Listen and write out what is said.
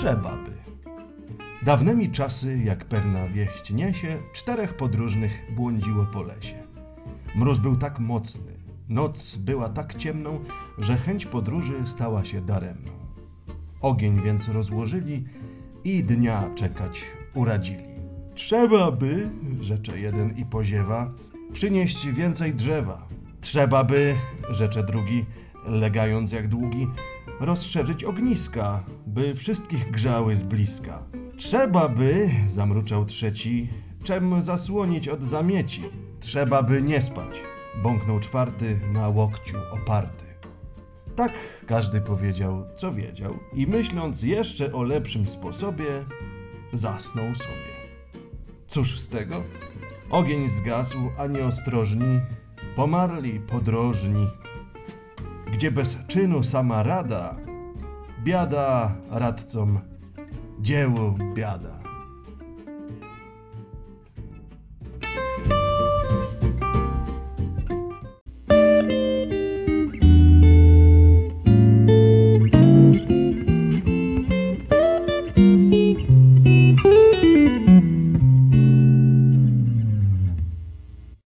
Trzeba by. Dawnymi czasy, jak pewna wieść niesie, czterech podróżnych błądziło po lesie. Mróz był tak mocny, noc była tak ciemną, że chęć podróży stała się daremną. Ogień więc rozłożyli i dnia czekać uradzili. Trzeba by, rzecze jeden i poziewa, przynieść więcej drzewa. Trzeba by, rzecze drugi, legając jak długi, rozszerzyć ogniska, by wszystkich grzały z bliska. Trzeba by, zamruczał trzeci, czem zasłonić od zamieci. Trzeba by nie spać, bąknął czwarty na łokciu oparty. Tak każdy powiedział, co wiedział, i myśląc jeszcze o lepszym sposobie, zasnął sobie. Cóż z tego? Ogień zgasł, a nieostrożni pomarli podrożni. Gdzie bez czynu sama rada, biada radcom, dziełu biada.